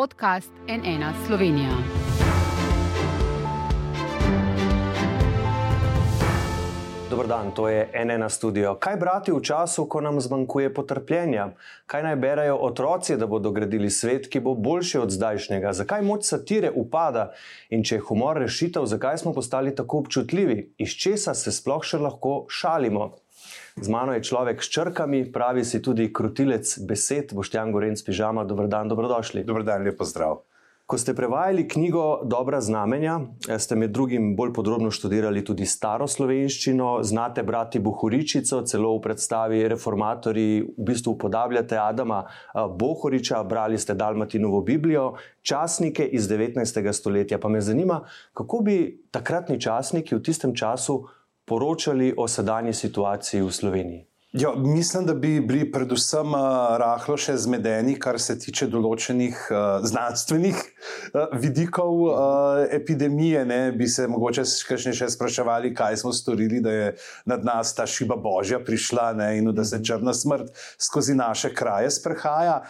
podcast NN Slovenija. Dobro dan, to je NN studio. Kaj brati v času, ko nam zmanjkuje potrpljenja? Kaj naj berajo otroci, da bodo gradili svet, ki bo boljši od zdajšnjega? Zakaj moč satire upada in če je humor rešitev, zakaj smo postali tako občutljivi? Iz česa se sploh še lahko šalimo? Z mano je človek s črkami, pravi si tudi krutilec besed, Boštjan Gorenc, pižama. Dobro dan, dobrodošli. Dobro dan, lepo zdrav. Ko ste prevajali knjigo Dobra znamenja, ste med drugim bolj podrobno študirali tudi staro slovenščino, znate brati Bohoričico, celo v predstavi Reformatori, v bistvu upodabljate Adama Bohoriča, brali ste Dalmatinovo Biblijo, časnike iz 19. stoletja. Pa me zanima, kako bi takratni časniki v tistem času poročali o sedanji situaciji v Sloveniji? Jo, mislim, da bi bili predvsem uh, rahlo še zmedeni, kar se tiče določenih uh, znanstvenih uh, vidikov uh, epidemije. Ne? Bi se mogoče še spraševali, kaj smo storili, da je nad nas ta šiba božja prišla ne? in da se črna smrt skozi naše kraje sprehaja.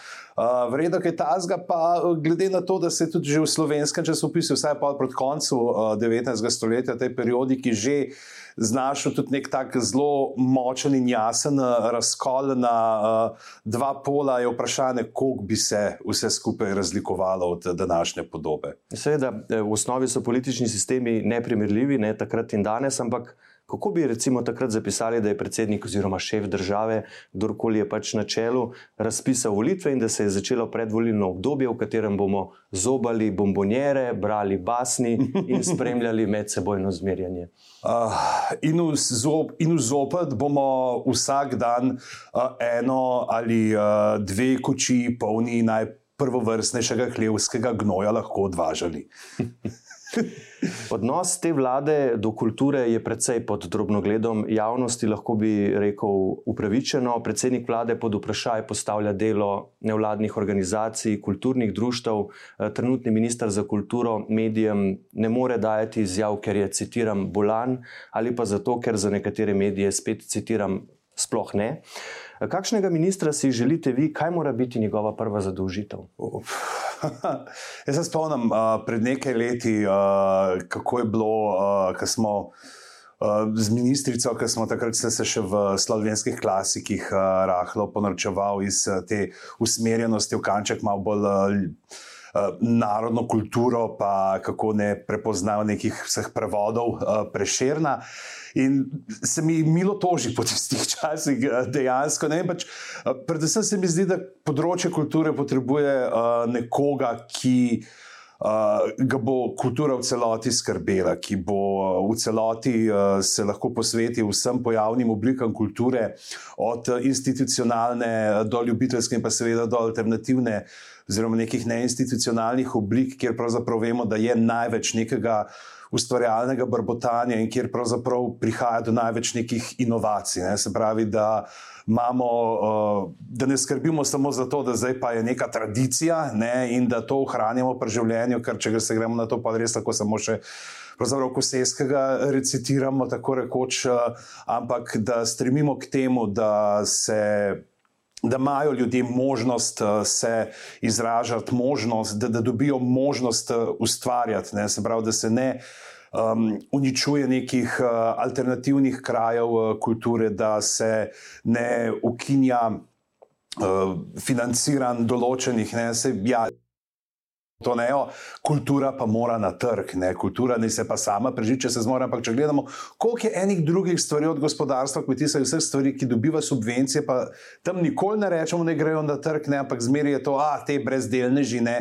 Uh, Vredno je ta zga, pa glede na to, da se je tudi v slovenskem časopisu, vsaj pa proti koncu uh, 19. stoletja, tej periodiki že znašel tudi nek tak zelo močen in jasen eh, razkol na uh, dva pola, je vprašanje, koliko bi se vse skupaj razlikovalo od današnje podobe. Seveda, eh, v osnovi so politični sistemi neprimerljivi, ne takrat in danes, ampak. Kako bi recimo takrat zapisali, da je predsednik oziroma šef države, kdorkoli je pač na čelu, razpisal volitve in da se je začelo predvolilno obdobje, v katerem bomo zobali bombonjere, brali basni in spremljali medsebojno zmerjanje? Uh, in, v zop, in v zopet bomo vsak dan uh, eno ali uh, dve koči polni najprvovrstnejšega hlevskega gnoja lahko odvažali. Odnos te vlade do kulture je precej pod drobnogledom javnosti, lahko bi rekel upravičeno. Predsednik vlade pod vprašaj postavlja delo nevladnih organizacij, kulturnih društev. Trenutni minister za kulturo medijem ne more dajati izjav, ker je, citiram, bolan ali pa zato, ker za nekatere medije spet citiram, sploh ne. Kakšnega ministra si želite vi, kaj mora biti njegova prva zadolžitev? Jaz se spomnim uh, pred nekaj leti, uh, kako je bilo, uh, ko smo uh, z ministrico, ki smo takrat se, še v slovenskih klasikih uh, rahlo ponorčevali iz uh, te usmerjenosti v kanček, malo bolj. Uh, Narodno kulturo, pa kako ne prepoznajo nekih vseh prevodov, uh, preširna. In se mi milo toži po tistih časih, eh, dejansko. Ne, pač, eh, predvsem se mi zdi, da področje kulture potrebuje nekoga, ki uh, ga bo kultura v celoti skrbela, ki bo v celoti uh, se lahko posvetil vsem pojavnim oblikam kulture, od institucionalne do ljubiteljske in pa seveda do alternativne. Oziroma, nekih neinstitucionalnih oblik, kjer pravzaprav vemo, da je največ nekega uh, ustvarjalnega brbotanja in kjer pravzaprav prihaja do največ nekih inovacij. Ne? Se pravi, da, imamo, uh, da ne skrbimo samo za to, da zdaj pa je neka tradicija ne? in da to ohranjamo pri življenju, ker če se gremo na to, pa res tako samo še. Pravzaprav, ko se jeskega recitiramo, tako rekoč, ampak da stremimo k temu, da se da imajo ljudje možnost uh, se izražati, možnost, da, da dobijo možnost uh, ustvarjati, ne? se pravi, da se ne um, uničuje nekih uh, alternativnih krajev uh, kulture, da se ne ukinja uh, financiranj določenih. Ne? Se, ja, To ne, jo, kultura pa mora na trg, ne, kultura ne se pa sama preživi, če se zmore. Ampak, če gledamo, koliko je enih drugih stvari od gospodarstva, kmetijstva in vseh stvari, ki dobiva subvencije, pa tam nikoli ne rečemo, da grejo na trg, ne, ampak zmeraj je to, a te brezdelneži ne,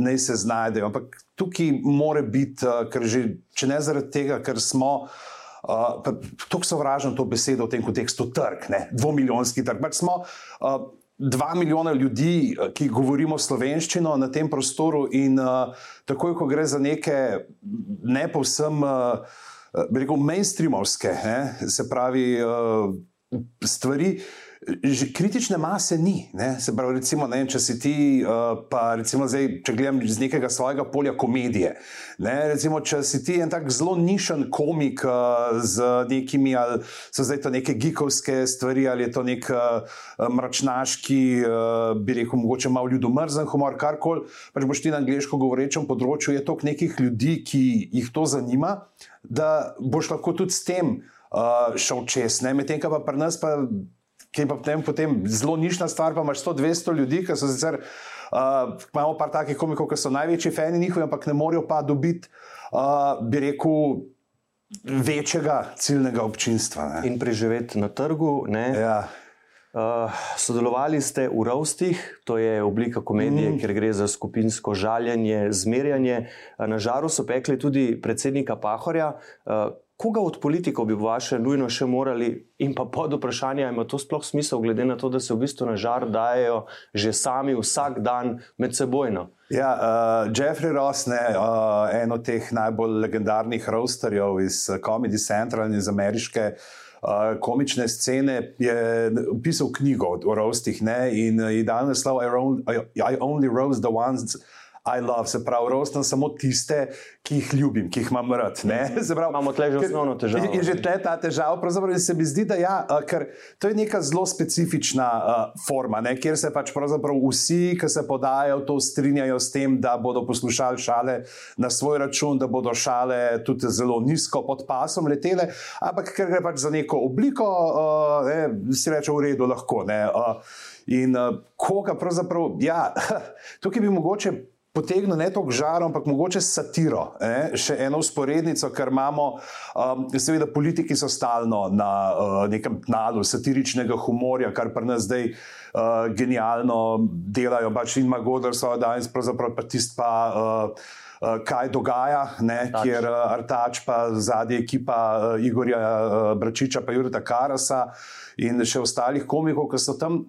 ne se znajdejo. Ampak tukaj more biti, ker že, če ne zaradi tega, ker smo. Uh, Tukaj sovražim to besedo v tem kontekstu, trg, ne, dvomilijonski trg. Pač smo, uh, dva milijona ljudi, eh, ki govorimo slovenščino na tem prostoru, in uh, takoj, ko gre za neke ne povsem, uh, rekel, mainstreamovske, ne, se pravi, uh, stvari. Že kritične mase ni. Ne? Se pravi, recimo, ne, če si ti, uh, pa recimo zdaj, če gledam iz nekega svojega polja komedije. Ne? Recimo, če si ti en tak zelo nišen komik uh, z nekimi, ali so zdaj to neke gikovske stvari, ali je to nek uh, mračnaški, uh, bi rekel, mogoče malo ljudomrzen humor, karkoli, pač boš ti na angliško govorečem področju, je toliko nekih ljudi, ki jih to zanima, da boš lahko tudi s tem. Uh, šel čez, medtem pa pri nas pa ki je pa potem, potem zelo nišna stvar, pa imaš 100-200 ljudi, ki so sicer. Uh, imamo pa takih komikov, ki so največji fani njihovi, ampak ne morejo pa dobiti, uh, bi rekel, večjega ciljnega občinstva. Ne. In preživeti na trgu. Ja. Uh, sodelovali ste v Rovstih, to je oblika komedije, mm. kjer gre za skupinsko žaljenje, zmerjanje. Na žaru so pekli tudi predsednika Pahorja. Uh, koga od politikov bi vaše nujno še morali in pa pod vprašanje, ima to sploh smisel, glede na to, da se v bistvu na žar dajo že sami vsak dan med sebojno. Ja, uh, Jeffrey Ross, ne, uh, en od teh najbolj legendarnih roasterjev iz Comedy Central in iz ameriške. Uh, komične scene je pisal knjigo o rostih in je dal naslov I only roast the ones I love, se pravi, rostam samo tiste, ki jih ljubim, ki jih imam rad. Pravi, Imamo tle že osnovno težavo. Je že tle ta težava, pravzaprav se mi zdi, da ja, ker to je neka zelo specifična uh, forma, ne, kjer se pač vsi, ki se podajo, to strinjajo s tem, da bodo poslušali šale na svoj račun, da bodo šale tudi zelo nizko pod pasom letele, ampak ker gre pač za neko obliko, uh, ne, si reče v redu, lahko. Ne, uh, In uh, koga pravzaprav, ja, tukaj bi mogoče potegnil ne toliko žaro, ampak mogoče satiro. Ne? Še eno usporednico, ker imamo, um, seveda, politiki so stalno na uh, nekem tnalu satiričnega humorja, kar pa nas zdaj uh, genialno delajo, pač in Magodar so danes, pravzaprav pa tisti pa. Uh, Uh, kaj dogaja, ne, kjer uh, Artač, pa zadnji ekipa uh, Igorja uh, Bračiča, pa Jurita Karasa in še ostalih komikov, ki so tam.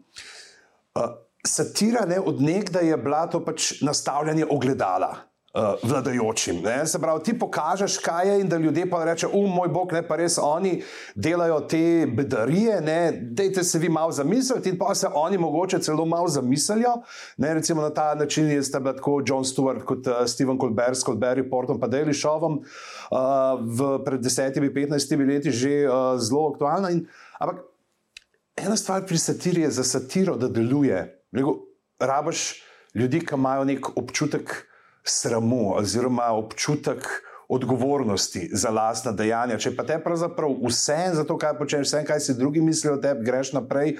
Uh, satira ne, od nekdaj je bila to pač nastavljanje ogledala. Uh, vladajočim. Ne? Se pravi, ti pokažeš, kaj je, in da ljudje pa rečejo, um, moj bog, ne pa res oni delajo te bedarije, ne, dejte se vi malo zamisliti, in pa se oni mogoče celo malo zamislijo. Ne? Recimo na ta način je sta bila tako John Stewart kot uh, Steven Colbert s Colbert Reportom pa Daily Showom uh, pred desetimi, petnajstimi leti že uh, zelo aktualna. In, ampak ena stvar pri satiri je za satiro, da deluje. Rabaš ljudi, ki imajo nek občutek sramu, oziroma občutek odgovornosti za lastna dejanja. Če pa te pravzaprav vse za to, kaj počneš, vse, kaj si drugi mislijo tebi, greš naprej.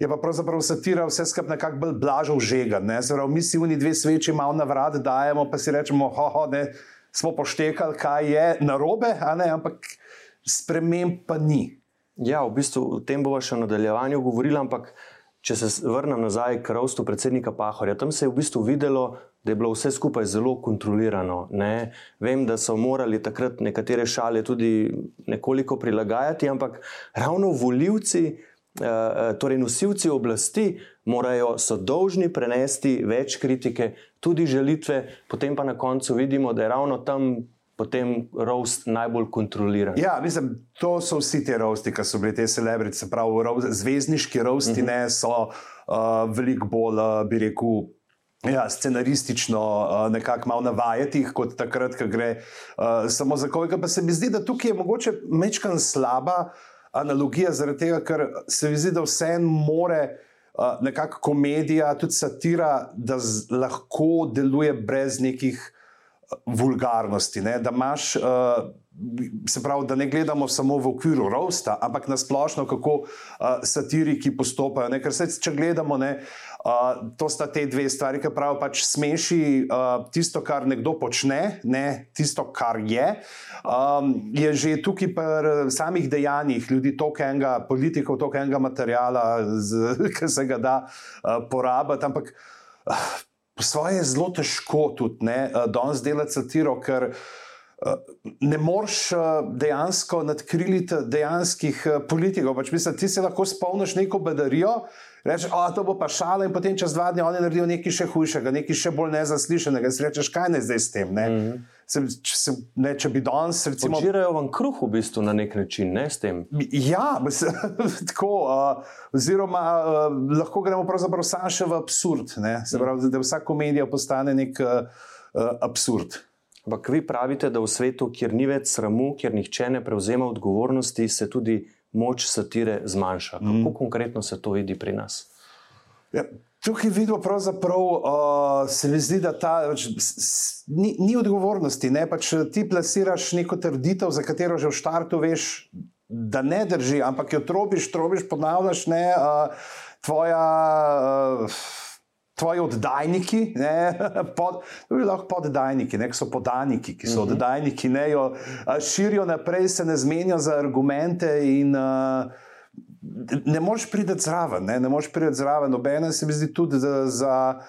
Je pa pravzaprav satira vse skupaj nekako bolj blažal žega. Zdravo, mi si v njih dve sveči malo na vrat dajemo, pa si rečemo, hoho, ne, smo poštekali, kaj je narobe, ampak sprememb pa ni. Ja, v bistvu o tem bomo še v nadaljevanju govorili, ampak Če se vrnem nazaj k rovstvu predsednika Pahorja, tam se je v bistvu videlo, da je bilo vse skupaj zelo kontrolirano. Ne? Vem, da so morali takrat nekatere šale tudi nekoliko prilagajati, ampak ravno voljivci, eh, eh, torej nosilci oblasti, morajo, so dolžni prenesti več kritike, tudi želitve, potem pa na koncu vidimo, da je ravno tam potem roast najbolj kontroliran. Ja, mislim, to so vsi ti roasti, ki so bili te celebrity, se pravi, roast, zvezdniški roasti, uh. -huh. ne so uh, veliko bolj, uh, bi rekel. Ja, scenaristično, uh, nekako malo navajati, kot takrat, ko gre uh, samo za koga. Pa se mi zdi, da tukaj je mogoče mečkan slaba analogija, zaradi tega, ker se mi zdi, da vse en more uh, nekako komedija, tudi satira, da z, lahko deluje brez nekih vulgarnosti, ne? da imaš. Uh, Se pravi, da ne gledamo samo v okviru rosta, ampak na splošno, kako uh, satiriki postopajo. Ne? Ker se, če gledamo, ne, uh, to sta te dve stvari, ki pravijo, pač smeši uh, tisto, kar nekdo počne, ne tisto, kar je. Um, je že tukaj pri samih dejanjih ljudi, toliko enega politikov, toliko enega materijala, ki se ga da uh, porabiti. Ampak. Uh, Po svoje je zelo težko tudi, da danes delati satiro, ker ne moreš dejansko nadkriliti dejanskih politikov. Pač mislim, ti se lahko spomniš neko bedarijo. Rečeš, da to bo pa šala, in potem čez dva dni oni naredijo nekaj še hujšega, nekaj še bolj nezaslišanega. Si rečeš, kaj ne zdaj s tem. Mm -hmm. se, če, se, ne, če bi danes. Recimo... Žirajo vam kruh v bistvu na nek način, ne s tem. Ja, se, tako. Uh, oziroma, uh, lahko gremo pravzaprav samo še v absurd. Se pravi, mm. da vsa komedija postane nek uh, absurd. Ampak vi pravite, da v svetu, kjer ni več sramu, kjer nihče ne prevzema odgovornosti, se tudi moč satire zmanjša. Kako mm. konkretno se to vidi pri nas? Ja, tukaj vidimo, pravzaprav uh, se mi zdi, da ta, pač, ni, ni odgovornosti. Ne? Pač, ti plasiraš neko trditev, za katero že v štartu veš, da ne drži, ampak jo trobiš, trobiš, ponavljaš. Ne, uh, tvoja. Uh, tvoji oddajniki, ne, pod, lahko poddajniki, ne, so podaniki, ki so uh mhm. -huh. oddajniki, ne, jo širijo naprej, se ne zmenijo za argumente in uh, ne moreš priti zraven. Ne, ne moreš priti zraven. Nobene se mi zdi tudi za. za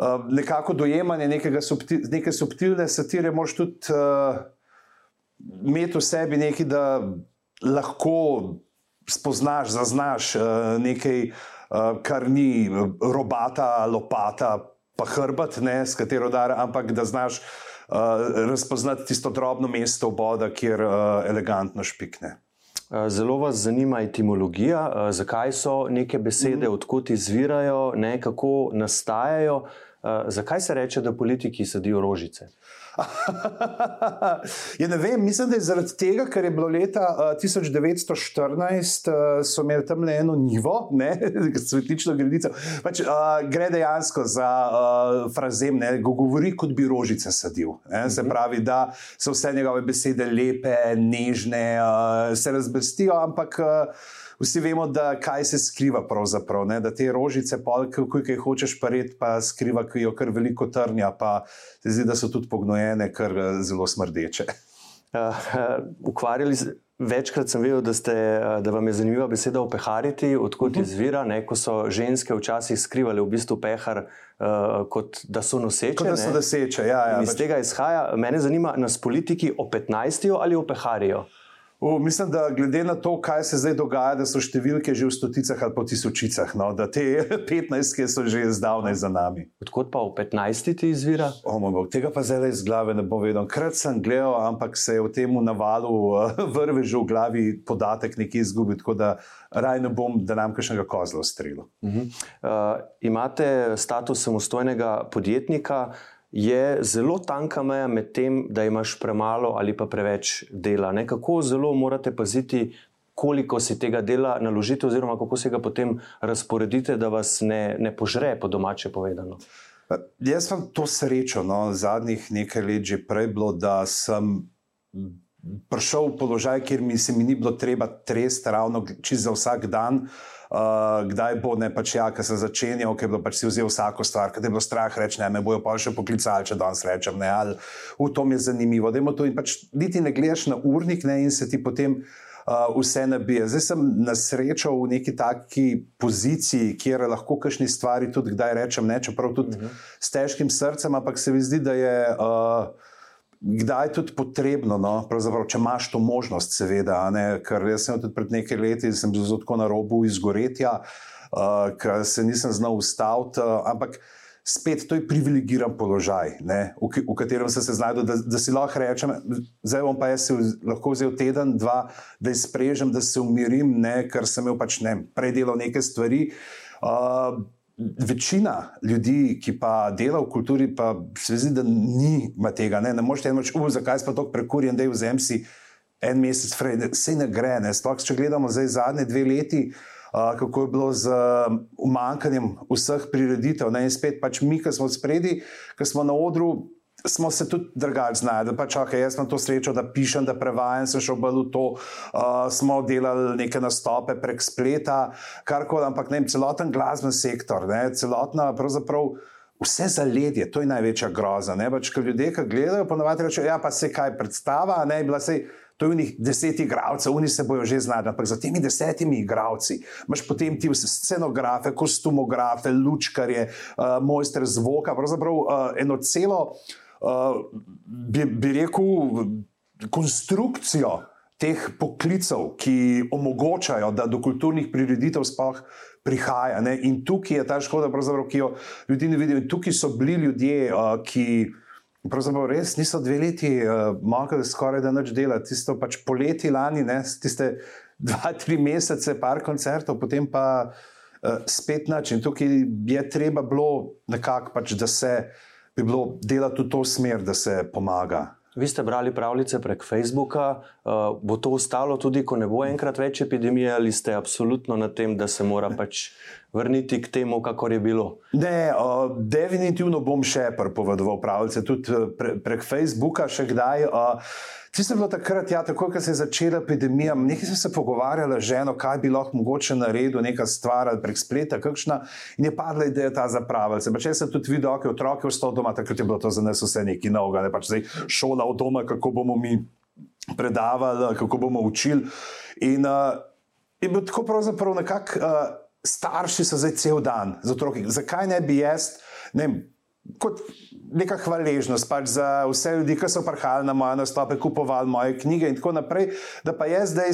Uh, nekako dojemanje subtil, neke subtilne satire, moš tudi uh, imeti v sebi nekaj, da lahko spoznaš, zaznaš uh, nekaj uh, kar ni robata, lopata, pa hrbet, ne, s katero dar, ampak da znaš uh, razpoznati tisto drobno mesto v boda, kjer uh, elegantno špikne. Zelo vas zanima etimologija, zakaj so neke besede, mm. odkot izvirajo, ne, kako nastajajo. Zakaj se reče, da politiki sedijo rožice? ja, ne vem, mislim, da je zaradi tega, ker je bilo leta uh, 1914, uh, so imeli tam le eno nivo, ne, svetlično gredico. Pač, uh, gre dejansko za uh, frazem, ne, govori kot bi rožice sadil. Ne, se mhm. pravi, da so vse njegove besede lepe, nežne, uh, se razbrstijo, ampak. Uh, vsi vemo, da kaj se skriva pravzaprav. Ne? Da te rožice, ki jih hočeš pareti, pa skriva, ki jo kar veliko trnja, pa se zdi, da so tudi pognojene, kar eh, zelo smrdeče. Uh, ukvarjali se. Večkrat sem videl, da, ste, da vam je zanimiva beseda opehariti, odkot uh mhm. -huh. izvira, ne, ko so ženske včasih skrivali v bistvu pehar, uh, kot da so noseče. Kot da so noseče, ja. ja iz pač. tega izhaja, mene zanima, nas politiki opetnajstijo ali opeharijo? O, mislim, da glede na to, kaj se zdaj dogaja, da so številke že v stoticah ali pa tisočicah, no, da te 15 so že zdavnaj za nami. Odkot pa v 15 ti izvira? O, bog, tega pa zdaj iz glave ne bom vedel. Krat sem gledal, ampak se je v tem navalu vrve že v glavi podatek nekje izgubil, tako da raj ne bom, da nam kakšnega kozla ustrelil. Uh -huh. uh, imate status samostojnega podjetnika je zelo tanka meja med tem, da imaš premalo ali pa preveč dela. Ne? Kako zelo morate paziti, koliko si tega dela naložite, oziroma kako se ga potem razporedite, da vas ne, ne požre, po domače povedano. Jaz sem to srečo, no, zadnjih nekaj let že prej bilo, da sem prišel v položaj, kjer mi se mi ni bilo treba tresti ravno čez vsak dan. Uh, kdaj bo ne pač ja, ker sem začenjal, ker bo pač si vzel vsako stvar, ker je bilo strah reči, ne, me bojo pa še poklicali, če danes rečem, ne, ali v tom je zanimivo. To, in pač niti ne gledaš na urnik, ne, in se ti potem. Uh, vse nabije. Zdaj sem na srečo v neki taki poziciji, kjer lahko kakšni stvari tudi kdaj rečem, ne, čeprav tudi uh mhm. -huh. s težkim srcem, ampak se mi zdi, da je. Uh, kdaj je tudi potrebno, no? če imaš to možnost, seveda. Ker jaz sem tudi pred nekaj leti zelo tako na robu izgoretja, uh, ker se nisem znal ustaviti. Uh, ampak spet to je privilegiran položaj, ne? v, v katerem sem se znašel, da, da si lahko rečem, zdaj bom pa jaz lahko vzel teden, dva, da izprežem, da se umirim, ne? ker sem imel pač ne, predelal neke stvari. Uh, Večina ljudi, ki pa dela v kulturi, pa se zdi, da nima tega. Ne, ne moreš reči, zakaj pa to prekurjen, da je v zemlji en mesec, vse ne gre. Ne. Sploh, če gledamo zdaj zadnje dve leti, uh, kako je bilo z umankanjem vseh prireditev. Ne, in spet pač mi, ki smo spredi, ki smo na odru, smo se tudi drugače znašli. Pač, okay, jaz sem to srečo, da pišem, da prevajam, sem šel v to. Uh, smo delali neke nastope prek spleta, kar koli, ampak ne, celoten glasben sektor, ne, celotna pravzaprav. Vse zaledje, to je največja groza. Pač, ljudje, ki gledajo, ponovadi rečejo, ja, se kaj predstava, ne bila se. To je unih deset igralcev, oni se bojo že znali, ampak za temi desetimi igralci imaš potem ti vse scenografe, kostumografe, lučkarje, uh, mojster zvoka, pravzaprav uh, eno celo bi, bi rekel, konstrukcijo teh poklicev, ki omogočajo, da do kulturnih prireditev sploh prihaja. Ne? In tukaj je ta škoda, ki jo ljudje ne vidijo. In tukaj so bili ljudje, uh, ki. Pravzaprav res niso dve leti uh, mogli skoraj da nič delati, tisto pač poleti lani, ne, tiste dva, tri mesece, par koncertov, potem pa uh, spet nič. In tukaj je treba bilo nekako, pač, da se bi bilo delati v to smer, da se pomaga. Vi ste brali pravljice prek Facebooka, uh, bo to ostalo tudi, ko ne bo enkrat več epidemije, ali ste absolutno na tem, da se mora pač vrniti k temu, kako je bilo? Ne, uh, definitivno bom še prepovedoval pravljice, tudi pre, prek Facebooka, še kdaj. Uh, Tisto je bilo takrat, ja, tako, ko se je začela epidemija. Nekaj sem se pogovarjala z ženo, kaj bi lahko mogoče naredil, neka stvar prek spleta, kakšna. In je padla ideja ta za pravice. Če sem tudi videl, kako je otroke ostal doma, takrat je bilo to za nas vse nekaj novega. Ne? Pač zdaj šola od doma, kako bomo mi predavali, kako bomo učili. In uh, je bilo tako pravzaprav nekako, uh, starši so zdaj cel dan za otroke. Zakaj ne bi jaz, ne vem, kot neka hvaležnost pač za vse ljudi, ki so prihajali na moje nastope, kupovali moje knjige in tako naprej. Da pa jaz zdaj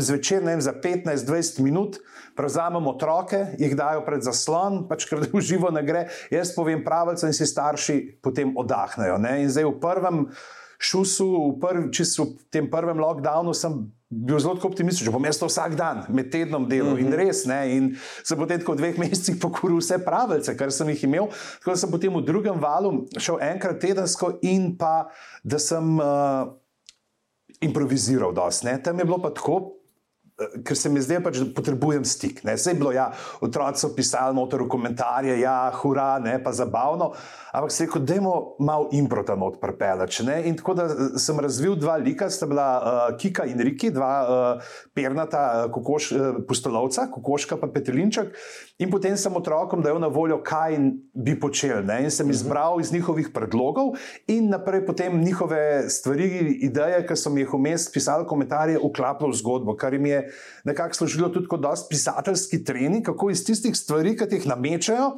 zvečer, ne vem, za 15-20 minut prevzamem otroke, jih dajo pred zaslon, pač ker v živo ne gre, jaz povem pravico in si starši potem odahnejo. Ne? In zdaj v prvem šusu, prv, v tem prvem lockdownu sem bil zelo optimističen, bom jaz to vsak dan, med tednom delal mm -hmm. in mhm. res. Ne, in se potem v dveh mesecih pokoril vse pravice, kar sem jih imel. Tako da sem potem v drugem valu šel enkrat tedensko in pa da sem uh, improviziral dosti. Tam je bilo pa tako, ker se mi zdaj pač, da potrebujem stik. Vse je bilo, ja, otroci so pisali noter v komentarje, ja, hura, ne, pa zabavno, ampak se je rekel, dajmo malo impro tam odprpelač. In tako da eh, sem razvil dva lika, sta bila uh, Kika in Riki, dva uh, pernata uh, kokoš, uh, pustolovca, kokoška pa Petrinček. In potem sem otrokom dal na voljo, kaj bi počeli. Ne? In sem izbral iz njihovih predlogov in naprej potem njihove stvari, ideje, ki so mi jih vmes pisali, komentarje, uklapljal v zgodbo, kar jim je nekako služilo tudi kot dosti pisateljski trening, kako iz tistih stvari, ki jih namečajo.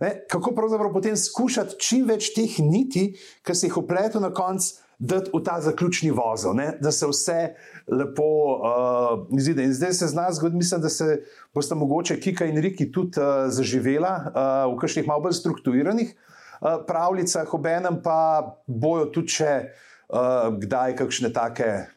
Ne, kako pravzaprav potem skušati čim več teh niti, ki se jih upleto na koncu, dati v ta zaključni vozel, ne, da se vse lepo uh, izide. In zdaj se z nas zgodi, mislim, da se bosta mogoče Kika in Riki tudi uh, zaživela uh, v kakšnih malo bolj strukturiranih uh, pravljicah, obenem pa bojo tudi še uh, kdaj kakšne take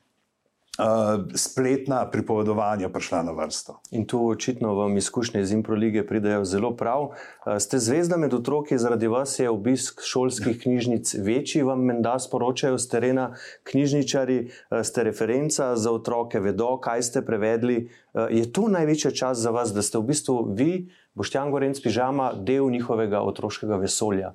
uh, spletna pripovedovanja prišla na vrsto. In tu očitno vam izkušnje iz Improlige pridejo zelo prav. Uh, ste zvezda med otroki, zaradi vas je obisk šolskih knjižnic večji, vam menda sporočajo z terena knjižničari, uh, ste referenca za otroke, vedo, kaj ste prevedli. Uh, je to največji čas za vas, da ste v bistvu vi? Boštjan Gorenc, pižama, del njihovega otroškega vesolja.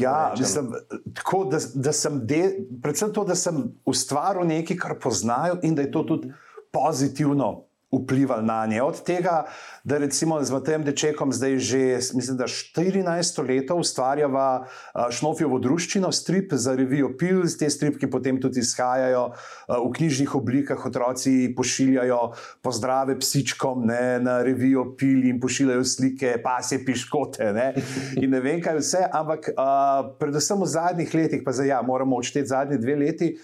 Ja, mislim, tako, da, da sem del, predvsem to, da sem ustvaril nekaj, kar poznajo in da je to tudi pozitivno vplivali na nje. Od tega, da recimo z tem dečekom zdaj že mislim, 14 let ustvarjava Šnofjovo druščino, strip za revijo Pil, te stripke potem tudi izhajajo v knjižnih oblikah, otroci pošiljajo pozdrave psičkom ne, na revijo Pil in pošiljajo slike, pasje piškote ne, in ne vem kaj vse, ampak a, predvsem v zadnjih letih, pa zdaj ja, moramo odšteti zadnje dve leti,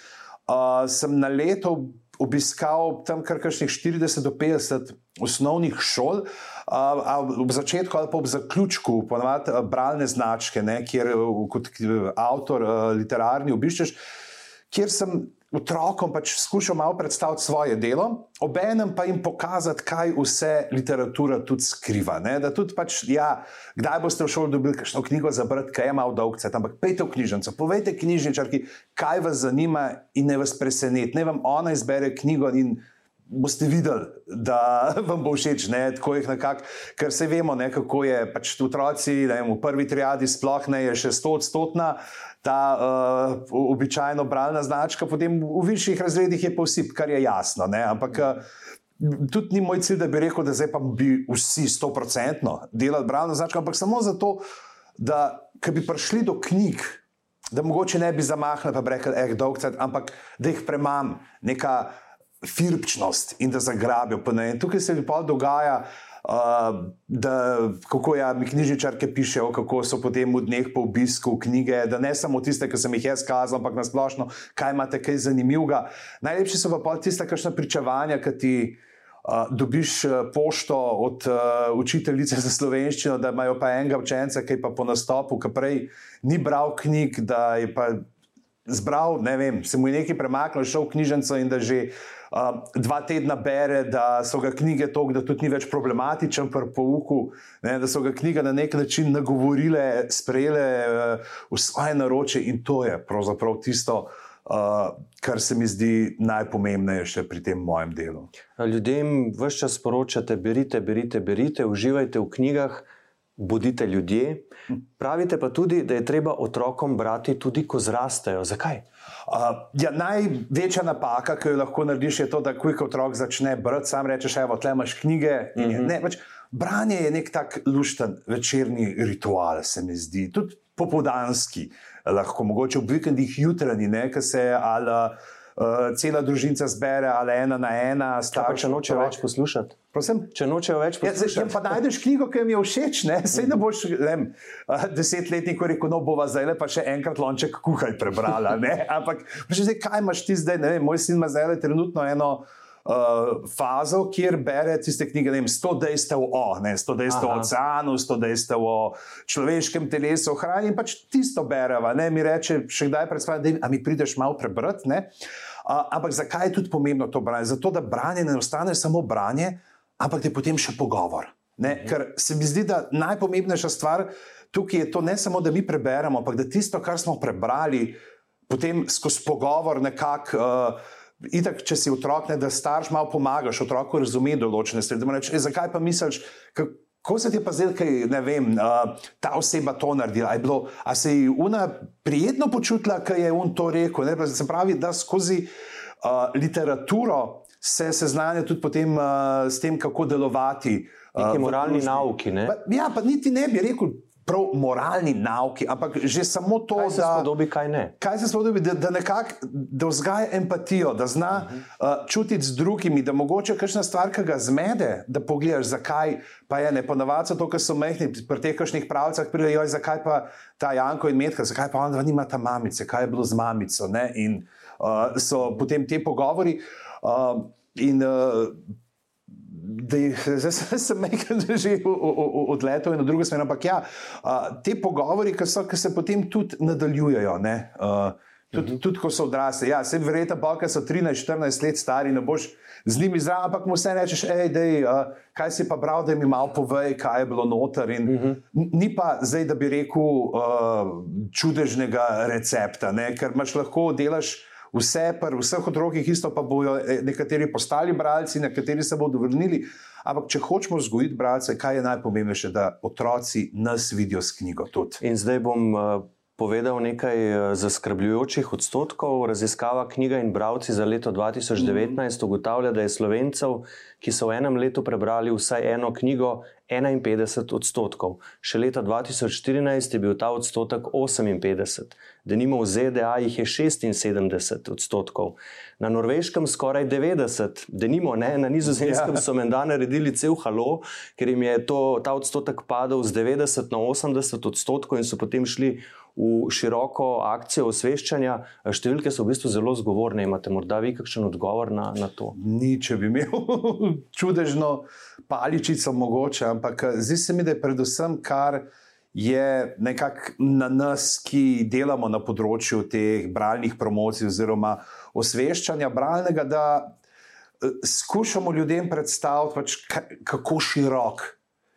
a, sem na leto obiskal tam kar kakšnih 40 do 50 osnovnih šol, a ob začetku ali pa ob zaključku, ponovadi bralne značke, ne, kjer kot avtor literarni obiščeš, kjer sem otrokom pač skušal malo predstaviti svoje delo, obenem pa jim pokazati, kaj vse literatura tudi skriva. Ne? Da tudi, pač, ja, kdaj boste v šoli dobili kakšno knjigo za brati, kaj je malo dolgce, ampak pejte v knjižnico, povejte knjižničarki, kaj vas zanima in ne vas preseneti. Ne vam ona izbere knjigo in boste videli, da vam bo všeč, ne, tako jih nekako, ker se vemo, ne, kako je pač otroci, ne, v prvi triadi sploh ne je še sto odstotna. Ta uh, običajno bralna značka, potem v višjih razredih je pa vsi, kar je jasno. Ne? Ampak uh, tudi ni moj cilj, da bi rekel, da zdaj pa bi vsi sto procentno delali bralno značko, ampak samo zato, da bi prišli do knjig, da mogoče ne bi zamahnili, pa bi rekli, eh, dolgcet, ampak da jih premam, neka firpčnost in da zagrabijo. Tukaj se mi pa dogaja, Uh, da, kako ja, mi knjižničarke pišejo, kako so potem v dneh po obisku knjige, da ne samo tiste, ki sem jih jaz kazal, ampak nasplošno, kaj imate kaj zanimivega. Najlepši so pa tiste, kakšne pričevanja, ki ti uh, dobiš pošto od uh, učiteljice za slovenščino, da imajo pa enega učenca, ki pa po nastopu, ki prej ni bral knjig, da je pa zbral, ne vem, se mu je nekaj premaknil, šel v knjižnico in da že dva tedna bere, da so ga knjige tako, da tudi ni več problematičen pri pouku, ne, da so ga knjige na nek način nagovorile, sprejele uh, v svoje naroče in to je pravzaprav tisto. Uh, kar se mi zdi najpomembnejše pri tem mojem delu. Ljudem vse čas sporočate: berite, berite, berite, uživajte v knjigah, bodite ljudje. Pravite pa tudi, da je treba otrokom brati tudi, ko zrastejo. Zakaj? Uh, ja, največja napaka, ki jo lahko narediš, je to, da ko otrok začne brati, sam rečeš: Evo, tle imaš knjige. Uh -huh. ne, pač, branje je nek tak lušten večerni ritual, se mi zdi, tudi popoldanski, lahko mogoče ob vikendih jutranji, ne, ki se ali uh, cela družina zbere ali ena na ena. Starš, če noče več poslušati. Prosim? Če nočejo več poslušati. Ja, pa najdeš knjigo, ki mi je všeč, ne? sej ne boš vem, desetletnik rekel, no bova zdaj pa še enkrat lonček kuhaj prebrala. Ampak zdaj, kaj imaš ti zdaj? Vem, moj sin ima zdaj trenutno eno. Uh, fazo, kjer bere tiste knjige, ne vem, 100 dejstev o, ne, 100 dejstev Aha. o oceanu, 100 dejstev o človeškem telesu, o hrani in pač tisto bereva. Ne, mi reče, še kdaj predstavlja, da mi prideš malo prebrati. Uh, ampak zakaj je tudi pomembno to branje? Zato, da branje ne ostane samo branje, ampak je potem še pogovor. Ne? Mhm. Ker se mi zdi, da najpomembnejša stvar tukaj je to, ne samo da mi preberemo, ampak da tisto, kar smo prebrali, potem skozi pogovor nekako. Uh, Itak, če si otrok, ne, da starš malo pomagaš, otroku razume določene stvari. Reči, e, zakaj pa misliš, kako se ti je pa kaj ne vem, uh, ta oseba to naredila? Bilo, a se je ona prijetno počutila, kaj je on to rekel? Ne, se pravi, da skozi uh, literaturo se seznanja tudi potem, uh, s tem, kako delovati. Uh, moralni nauki. Ne? Pa, ja, pa niti ne bi rekel. Prav moralni nauki, ampak že samo to, kaj se da, spodobi, kaj ne. Kaj se spodobi, da, da nekako vzgaja empatijo, da zna uh -huh. uh, čutiti z drugimi, da mogoče kakšna stvar, ki ga zmede, da pogledaš, zakaj pa je ne. Ponavadi so to, kar so mehni, pri teh kakšnih pravcah pridejo, zakaj pa ta Janko in Medka, zakaj pa on nima ta mamice, kaj je bilo z mamico. Ne? In uh, so potem te pogovori. Uh, Uh, in uh, je, zdaj sem nekaj že odletel in na drugo smer, ampak ja, te pogovori, ki, so, ki se potem tudi nadaljujejo. Uh, tudi, mhm. tudi, ko so odrasli. Ja, se verjetno, pa če so 13-14 let stari, ne boš z njimi zraven, ampak mu vse rečeš, hej, dej, uh, kaj si pa bral, da mi malo povej, kaj je bilo noter. In, uh mhm. -huh. Ni pa zdaj, da bi rekel uh, čudežnega recepta, ne? ker imaš lahko delaš vse, pri vseh otrokih, isto pa bodo eh, nekateri postali bralci, nekateri se bodo vrnili. Ampak, če hočemo vzgojiti bralce, kaj je najpomembnejše, da otroci nas vidijo s knjigo. Tudi. In zdaj bom. Uh povedal nekaj eh, zaskrbljujočih odstotkov. Raziskava knjiga in bralci za leto 2019 mhm. ugotavlja, da je slovencev, ki so v enem letu prebrali vsaj eno knjigo, 51 odstotkov. Še leta 2014 je bil ta odstotek 58, da nimo v ZDA jih je 76 odstotkov, na norveškem skoraj 90, da nimo ne, na nizozemskem ja. so menda naredili cel halo, ker jim je to, ta odstotek padel z 90 na 80 odstotkov in so potem šli v široko akcijo osveščanja. Številke so v bistvu zelo zgovorne. Imate morda vi kakšen odgovor na, na to? Ni, če bi imel čudežno paličico, mogoče, ampak zdi se mi, da je predvsem kar. Je nekako na nas, ki delamo na področju teh bralnih promocij oziroma osveščanja bralnega, da eh, skušamo ljudem predstaviti, pač, kako širok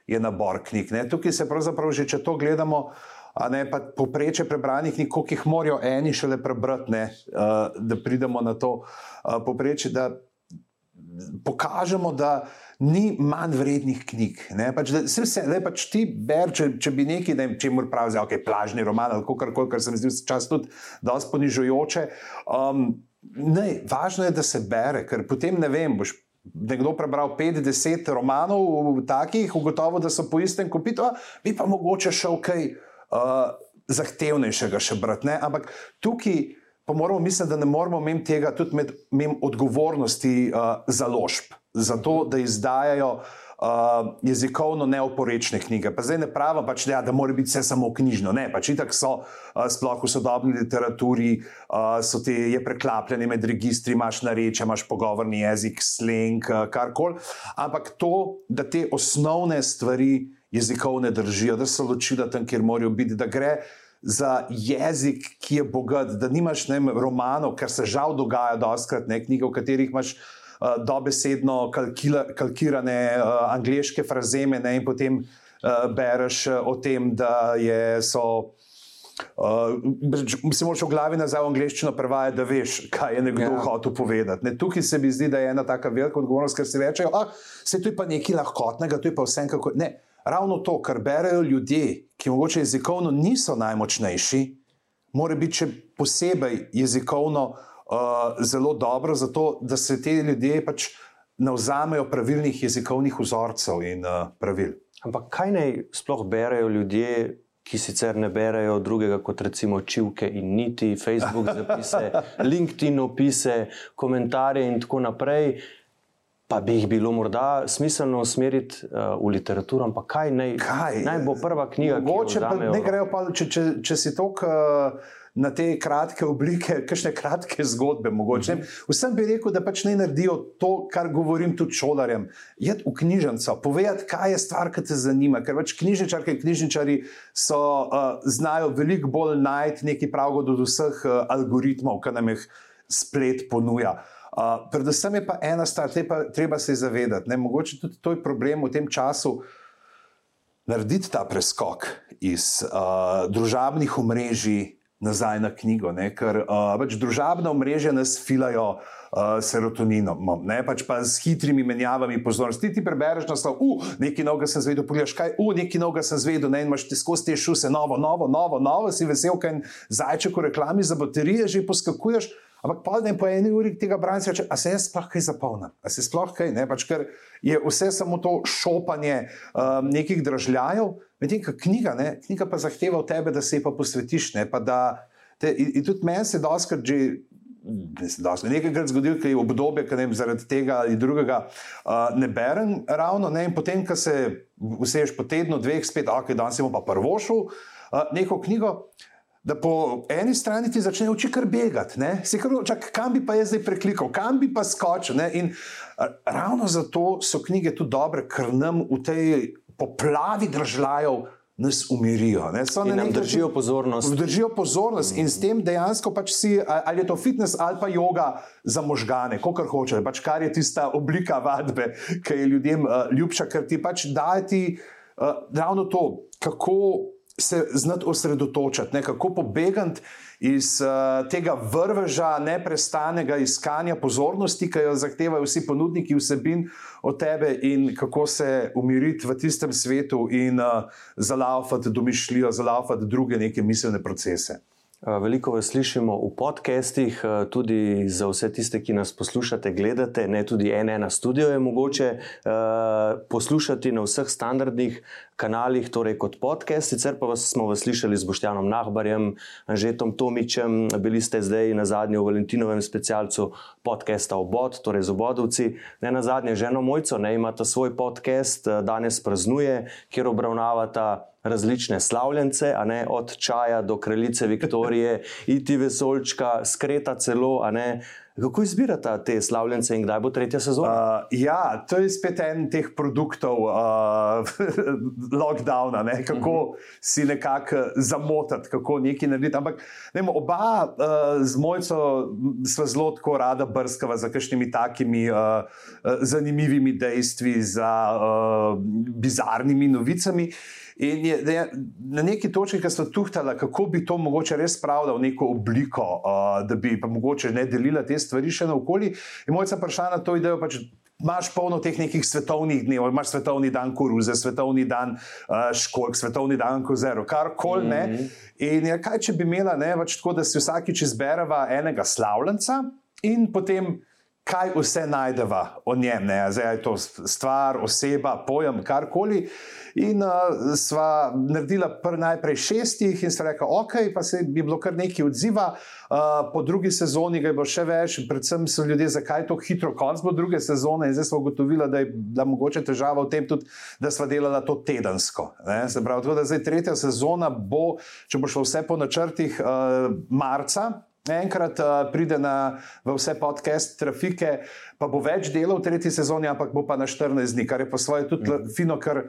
je nabor knjig. Ne? Tukaj se pravzaprav že, če to gledamo, uh, ne pa poprečje prebranih koliko jih morajo eni šele prebrati, ne, uh, da pridemo na to uh, poprečje, da pokažemo, da ni manj vrednih knjig. Ne, pač, da, vse, da pač ti ber, če, če bi nekaj, ne, če mora pravi, ok, plažni roman ali kar koli, kar se mi zdi čas tudi dosti ponižujoče. Um, ne, važno je, da se bere, ker potem ne vem, boš. Nekdo prebral 50 romanov, takih, ugotovil, da so po istem kopitu, bi pa mogoče šel kaj. Okay, uh, zahtevnejšega še brati. Ne? Ampak tukaj pa moramo misliti, da ne moramo imeti tega tudi med, med odgovornosti uh, založb, za to, da izdajajo Uh, jezikovno neoporečne knjige. Pa zdaj ne pravim, pač, ja, da mora biti vse samo knjižno. Ne, pač itak so, uh, sploh v sodobni literaturi, uh, so te je preklapljene med registri, imaš nareče, imaš pogovorni jezik, slang, uh, karkoli. Ampak to, da te osnovne stvari jezikovne držijo, da so ločila tam, kjer morajo biti, da gre za jezik, ki je bogat, da nimaš ne, romanov, kar se žal dogaja, doskrat ne knjige, v katerih imaš. Eh, dobesedno kalkila, kalkirane uh, angliške frazeme, ne, in potem uh, bereš o tem, da je, so. Uh, si moraš v glavi nazaj v angliščino prevajati, da veš, kaj je nekdo ja. hotel povedati. Ne, tukaj se mi zdi, da je ena tako velika odgovornost, ker si rečejo, da se to je pa nekaj lahkotnega, to je pa vse kako. Ne, ravno to, kar berejo ljudje, ki mogoče jezikovno niso najmočnejši, mora biti še posebej jezikovno uh, zelo dobro, zato da se te ljudje pač navzamejo pravilnih jezikovnih vzorcev in uh, pravil. Ampak kaj naj sploh berejo ljudje, ki sicer ne berejo drugega kot recimo čivke in niti Facebook zapise, LinkedIn opise, komentarje in tako naprej. Pa bi jih bilo morda smiselno usmeriti uh, v literaturo, ampak kaj naj, kaj naj bo prva knjiga? Mogoče pa ne grejo, pa, če, če, če si to. Uh, na te kratke oblike, kakšne kratke zgodbe. Mogoče. Vsem bi rekel, da pač ne naredijo to, kar govorim tudi šolarjem. Jed v knjižnico, povedati, kaj je stvar, ki te zanima. Ker pač knjižničarke in knjižničari so, uh, znajo veliko bolj najti nekaj pravega od vseh uh, algoritmov, ki nam jih splet ponuja. Uh, predvsem je pa ena stvar, pa, treba se zavedati. Ne? Mogoče tudi to je problem v tem času. Narediti ta preskok iz uh, družabnih omrežij nazaj na knjigo, ne? ker uh, pač družabna mreža nas filajo uh, serotoninom, ne? pač pa s hitrimi menjavami pozornosti. Ti, prebereš na slov, uh, nekaj novega sem zvedel, pogledaš kaj, uh, nekaj novega sem zvedel, ne? in imaš ti skozi te šuse, novo, novo, novo, novo, si vesel, kaj zajček v reklami za baterije že poskakuješ. Ampak pa ne po eni uri tega branca, če se jaz sploh kaj zapolnim, a se sploh kaj, ne, pač ker je vse samo to šopanje um, nekih držljajev, medtem ko knjiga, ne, knjiga pa zahteva od tebe, da se ji pa posvetiš. Ne, pa da, te, in, in tudi meni se doskrat že. Nekaj krat zgodil, ki je obdobje, ki ne zaradi tega ali drugega uh, ne berem ravno. Ne, in potem, ko se vseješ po tednu, dveh, spet, ok, danes imamo pa prvo šel uh, neko knjigo da po eni strani ti začne oči kar begati, se kar čak, kam bi pa jaz zdaj preklikal, kam bi pa skočil. Ne? In ravno zato so knjige tudi dobre, ker nam v tej poplavi držav. Nas umirijo, ne? so na način držijo pozornost. Držijo pozornost mm. in s tem dejansko pač si, ali je to fitness ali pa yoga za možgane, kako hoče, pač kar je tista oblika vadbe, ki je ljudem uh, ljubša, ker ti pač daje ti uh, ravno to, kako se znati osredotočiti, ne, kako pobegati iz uh, tega vrveža, neprestanega iskanja pozornosti, ki jo zahtevajo vsi ponudniki vsebin od tebe, in kako se umiriti v tistem svetu in uh, zalaufati domišljijo, zalaufati druge neke miselne procese. Eh, veliko vas slišimo v podcestih, eh, tudi za vse tiste, ki nas poslušate, gledate. Ne tudi ena, ena studio je mogoče uh, poslušati na vseh standardnih kanalih, torej kot podcast. Sicer pa vas smo vas slišali z Boštjanom Nahbarjem, Žetom Tomičem, bili ste zdaj na zadnjem v Valentinovem specialcu podcasta Obod, torej z Obodovci. Ne na zadnje, ženo Mojco, ne imate svoj podcast, danes praznuje, kjer obravnavata različne slavljence, ne, od čaja do kraljice Viktorije, iti vesolčka, skreta celo. Kako izbirate te slavljence in kdaj bo tretja sezona? Uh, ja, to je spet en teh produktov uh, lockdowna, ne? kako uh mhm. -huh. si nekako zamotati, kako nekaj narediti. Ampak vemo, oba uh, z mojco sva zelo tako rada brskava za kakšnimi takimi uh, zanimivimi dejstvi, za uh, bizarnimi novicami. In je, je na neki točki, ki smo tuhtali, kako bi to mogoče res spravljal v neko obliko, uh, da bi pa mogoče ne delila te stvari še naokoli. In mojca prišla na to idejo. Pač, Máš polno teh nekih svetovnih dnev, imaš svetovni dan koruze, svetovni dan uh, školjk, svetovni dan kozero, karkoli. Mm -hmm. In ja, kaj če bi imela ne, pač tako, da si vsakič izbereva enega slavljenca in potem kaj vse najdeva o njem. Ne? Zdaj je to stvar, oseba, pojem, karkoli. In uh, sva naredila najprej šestih, in se reka, ok, pa se je bilo kar nekaj odziva. Uh, po drugi sezoni ga je bilo še več, predvsem so ljudje, zakaj je to hitro konc bo druge sezone. In zdaj smo ugotovili, da je da mogoče težava v tem, tudi, da sva delala to tedensko. Pravi, tako, da zdaj tretja sezona bo, če bo šlo vse po načrtih, uh, marca. Enkrat uh, pride na vse podcast trafike, pa bo več delov v tretji sezoni, ampak bo pa na 14 dni, kar je po svoje tudi mm fino, ker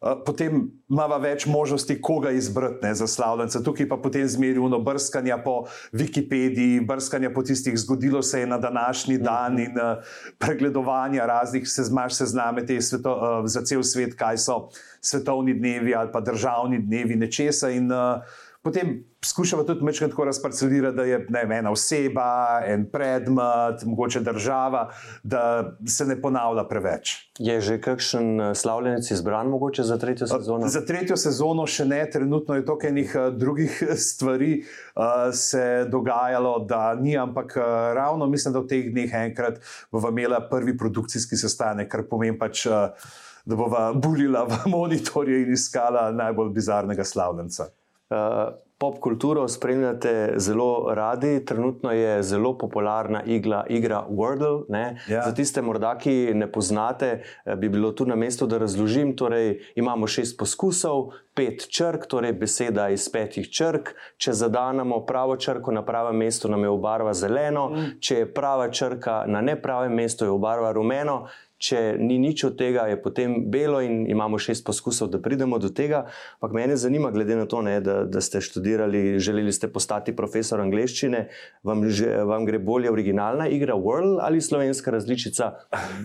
potem imamo več možnosti, koga izbrati ne, za slavljence. Tukaj pa potem zmerjuno brskanje po Wikipediji, brskanje po tistih, zgodilo se je na današnji dan in uh, pregledovanje raznih sezmaš sezname sveto, uh, za cel svet, kaj so svetovni dnevi ali pa državni dnevi nečesa. In, uh, potem skušamo tudi nekaj tako razparcelirati, da je ne, ena oseba, en predmet, mogoče država, da se ne ponavlja preveč. Je že kakšen eh, slavljenec izbran, mogoče za tretjo sezono? Za tretjo sezono še ne, trenutno je to enih eh, drugih stvari uh, se dogajalo, da ni, ampak ravno mislim, da v teh dneh enkrat bomo imeli prvi produkcijski sestanek, kar pomeni pač. Uh, Da bova bulila v monitorje in iskala najbolj bizarnega slavljenca. Uh, pop kulturo spremljate zelo radi, trenutno je zelo popularna igla, igra Wordle. Ja. Za tiste, morda, ki ne poznate, eh, bi bilo tu na mestu, da razložim. Torej, imamo šest poskusov, pet črk, torej beseda iz petih črk. Če zadanemo pravo črko na pravem mestu, nam je obarva zeleno, mm. če je prava črka na nepravem mestu, je obarva rumeno. Če ni nič od tega, je potem belo in imamo šest poskusov, da pridemo do tega. Ampak mene zanima, glede na to, ne, da, da ste študirali, želeli ste postati profesor angleščine, vam, že, vam gre bolje originalna igra World ali slovenska različica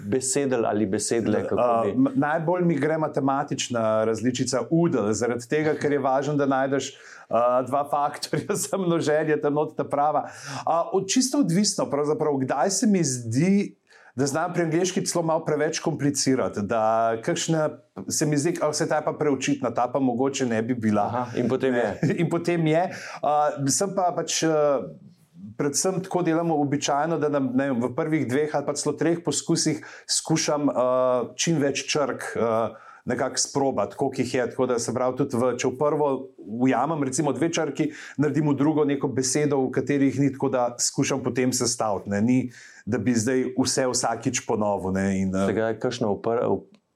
besedel ali besedle? Uh, najbolj mi gre matematična različica UDL, zaradi tega, ker je važno, da najdeš. Uh, dva faktorja za množenje, ta nota prava. Uh, čisto odvisno, kdaj se mi zdi, da znam pri angliški celo malo preveč komplicirati. Da kakšne, se mi zdi, da se ta pa preučitna, ta pa mogoče ne bi bila. Aha, in potem je. in potem je. Uh, sem pa pač. Uh, Predvsem tako delamo običajno, da nam, ne, v prvih dveh ali pa celo treh poskusih skušam uh, čim več črk uh, nekako sprobati, koliko jih je. Tako da se pravi, tudi v, če v prvo ujamem, recimo dve črki, naredim v drugo neko besedo, v kateri jih ni, tako da skušam potem sestaviti. Ni, da bi zdaj vse vsakič ponovil. Tega je kakšno v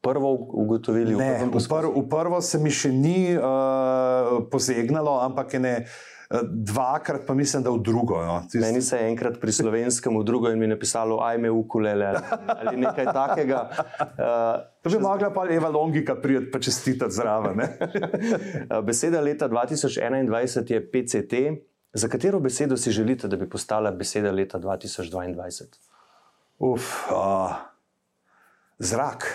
prvo ugotovili? Ne, v, prvo, v prvo se mi še ni uh, posegnalo, ampak je ne. Dvakrat pa mislim, da v drugo. No. Tist... Meni se je enkrat pri slovenskem, v drugo in mi je napisalo, ajme, ukulele ali nekaj takega. Uh, to bi mogla pa Eva Longika prijeti pa čestitati zraven. Beseda leta 2021 je PCT. Za katero besedo si želite, da bi postala beseda leta 2022? Uf, uh, zrak.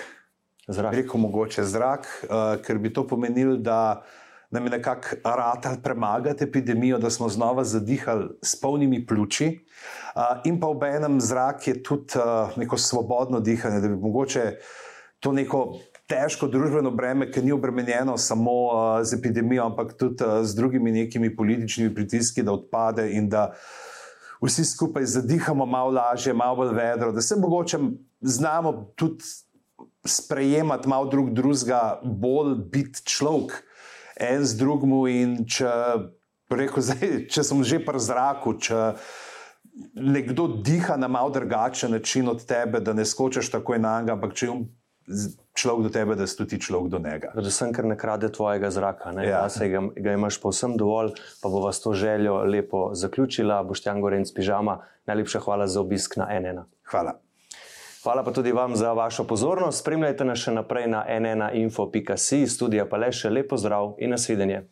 zrak. Reko mogoče zrak, uh, ker bi to pomenilo, da nam je nekako rad premagati epidemijo, da smo znova zadihali s polnimi pljuči. Uh, in pa ob enem zrak je tudi uh, neko svobodno dihanje, da bi mogoče to neko težko družbeno breme, ki ni obremenjeno samo uh, z epidemijo, ampak tudi uh, z drugimi nekimi političnimi pritiski, da odpade in da vsi skupaj zadihamo malo lažje, malo bolj vedro, da se mogoče znamo tudi sprejemati malo drug drugega, bolj biti človek en z drugim. In če, rekel, zdaj, če sem že pri zraku, če nekdo diha na malo drugačen način od tebe, da ne skočiš takoj na njega, ampak če jim človek do tebe, da si tudi človek do njega. Predvsem, ker ne krade tvojega zraka, ne ja. se ga, ga imaš povsem dovolj, pa bo vas to željo lepo zaključila. Boštjan Gorenc, pižama, najlepša hvala za obisk na NN. Hvala. Hvala pa tudi vam za vašo pozornost. Spremljajte nas še naprej na nnainfo.com, studija pa le še lepo zdrav in nasvidenje.